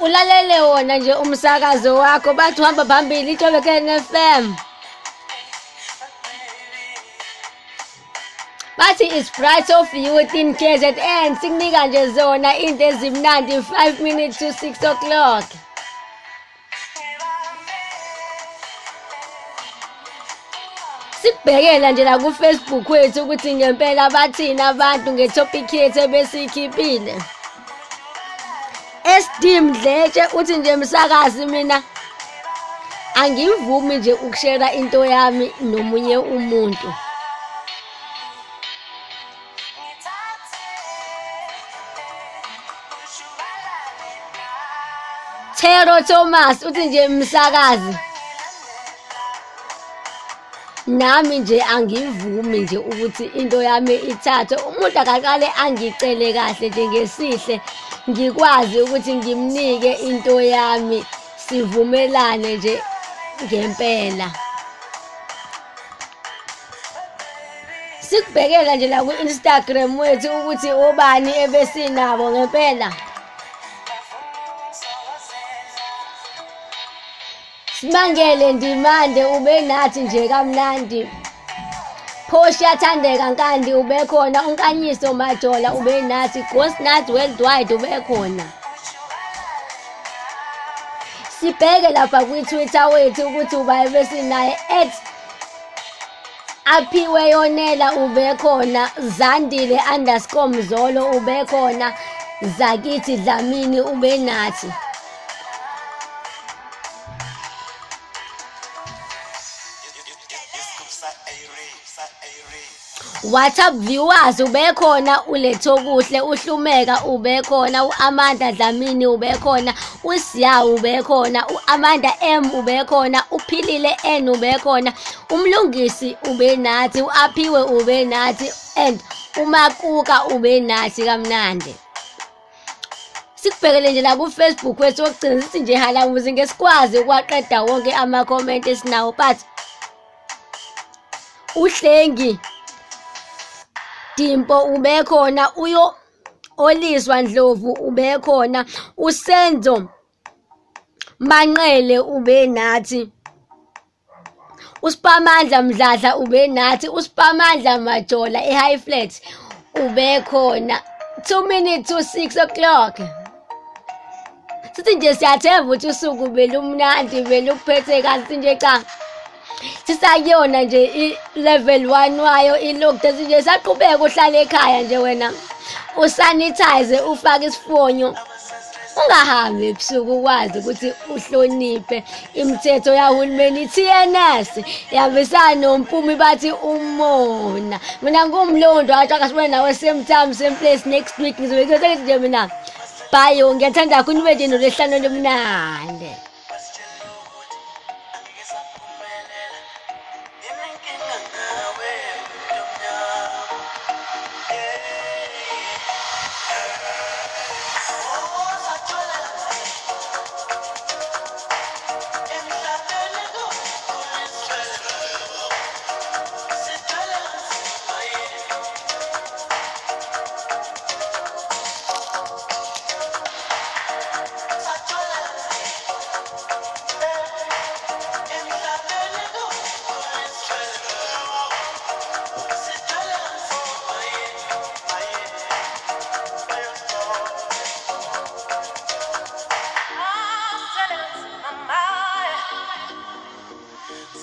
ulalele wona nje umsakazo wakho. Bathi uhamba phambili itobekene FM bathi it's bright of youth in KZN sikunika nje zona into ezimnandi 5 minutes to 6 o'clock. Sibhekela nje la ku Facebook wethu ukuthi ngempela bathina abantu ngetopic yethu ebesikhiphile SD Mdletshe uthi nje msakazi mina angivumi nje ukushare into yami nomunye umuntu. Thero Thomas uthi nje msakazi nami nje angivumi nje ukuthi into yami ithathwe. Umuntu akaqale angicele kahle nje ngesihle. Ngikwazi ukuthi ngimnike into yami sivumelane nje ngempela. Sikubhekela nje la ku-Instagram wethu ukuthi ubani ebesinabo ngempela. Simangele Ndimande ube nathi nje kamnandi. Phoshi yathandeka nkandi ube khona. Unkanyiso majola ube nathi Ghost Nut Worldwide ube khona. Sibheke lapha kwi-Twitter wethu ukuthi uba besinaye aphiwe yonela ube khona. Zandile underscore Mzolo ube khona. Zakithi Dlamini ube WhatsApp viewers? Ubekhona ulethokuhle uhlumeka ubekhona uAmanda Dlamini ubekhona uSiya ubekhona uAmanda M ubekhona uphilile N ubekhona umlungisi ubenathi uaphiwe ubenathi and umakuka ubenathi kamnandi. Sikubhekele nje la ku-Facebook wethu wokugcina sithi nje halamuzi ngesikwazi ukwaqeda wonke ama-comment esinawo but uhlengi Dimpo ubekhona uyo Oliswa Ndlovu ubekhona uSenzo Manqele ube nathi uSipamandla Mdladla ube nathi uSipamandla Majola eHigh Flat ubekhona 2 minutes to 6 o'clock. Sithi nje siyathemba ukuthi usuku belumnandi beluphethe kahle nje cha. Sisakuyona nje i-level 1 wayo i-lockdown nje saqhubeka uhlala ekhaya nje wena usanitize ufake isifonyo ungahambi ebusuku ukwazi ukuthi uhloniphe. Imithetho yahulumeni i-TNS yahambisana nompumi bathi umona. Mina ngumlondo wathi akasibone nawe same time same place next week ngizobe ngizosekithi nje mina. Bye ngiyathanda kakhulu ube nje nolesihlanu lomnandi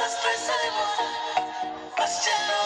Más estrés, más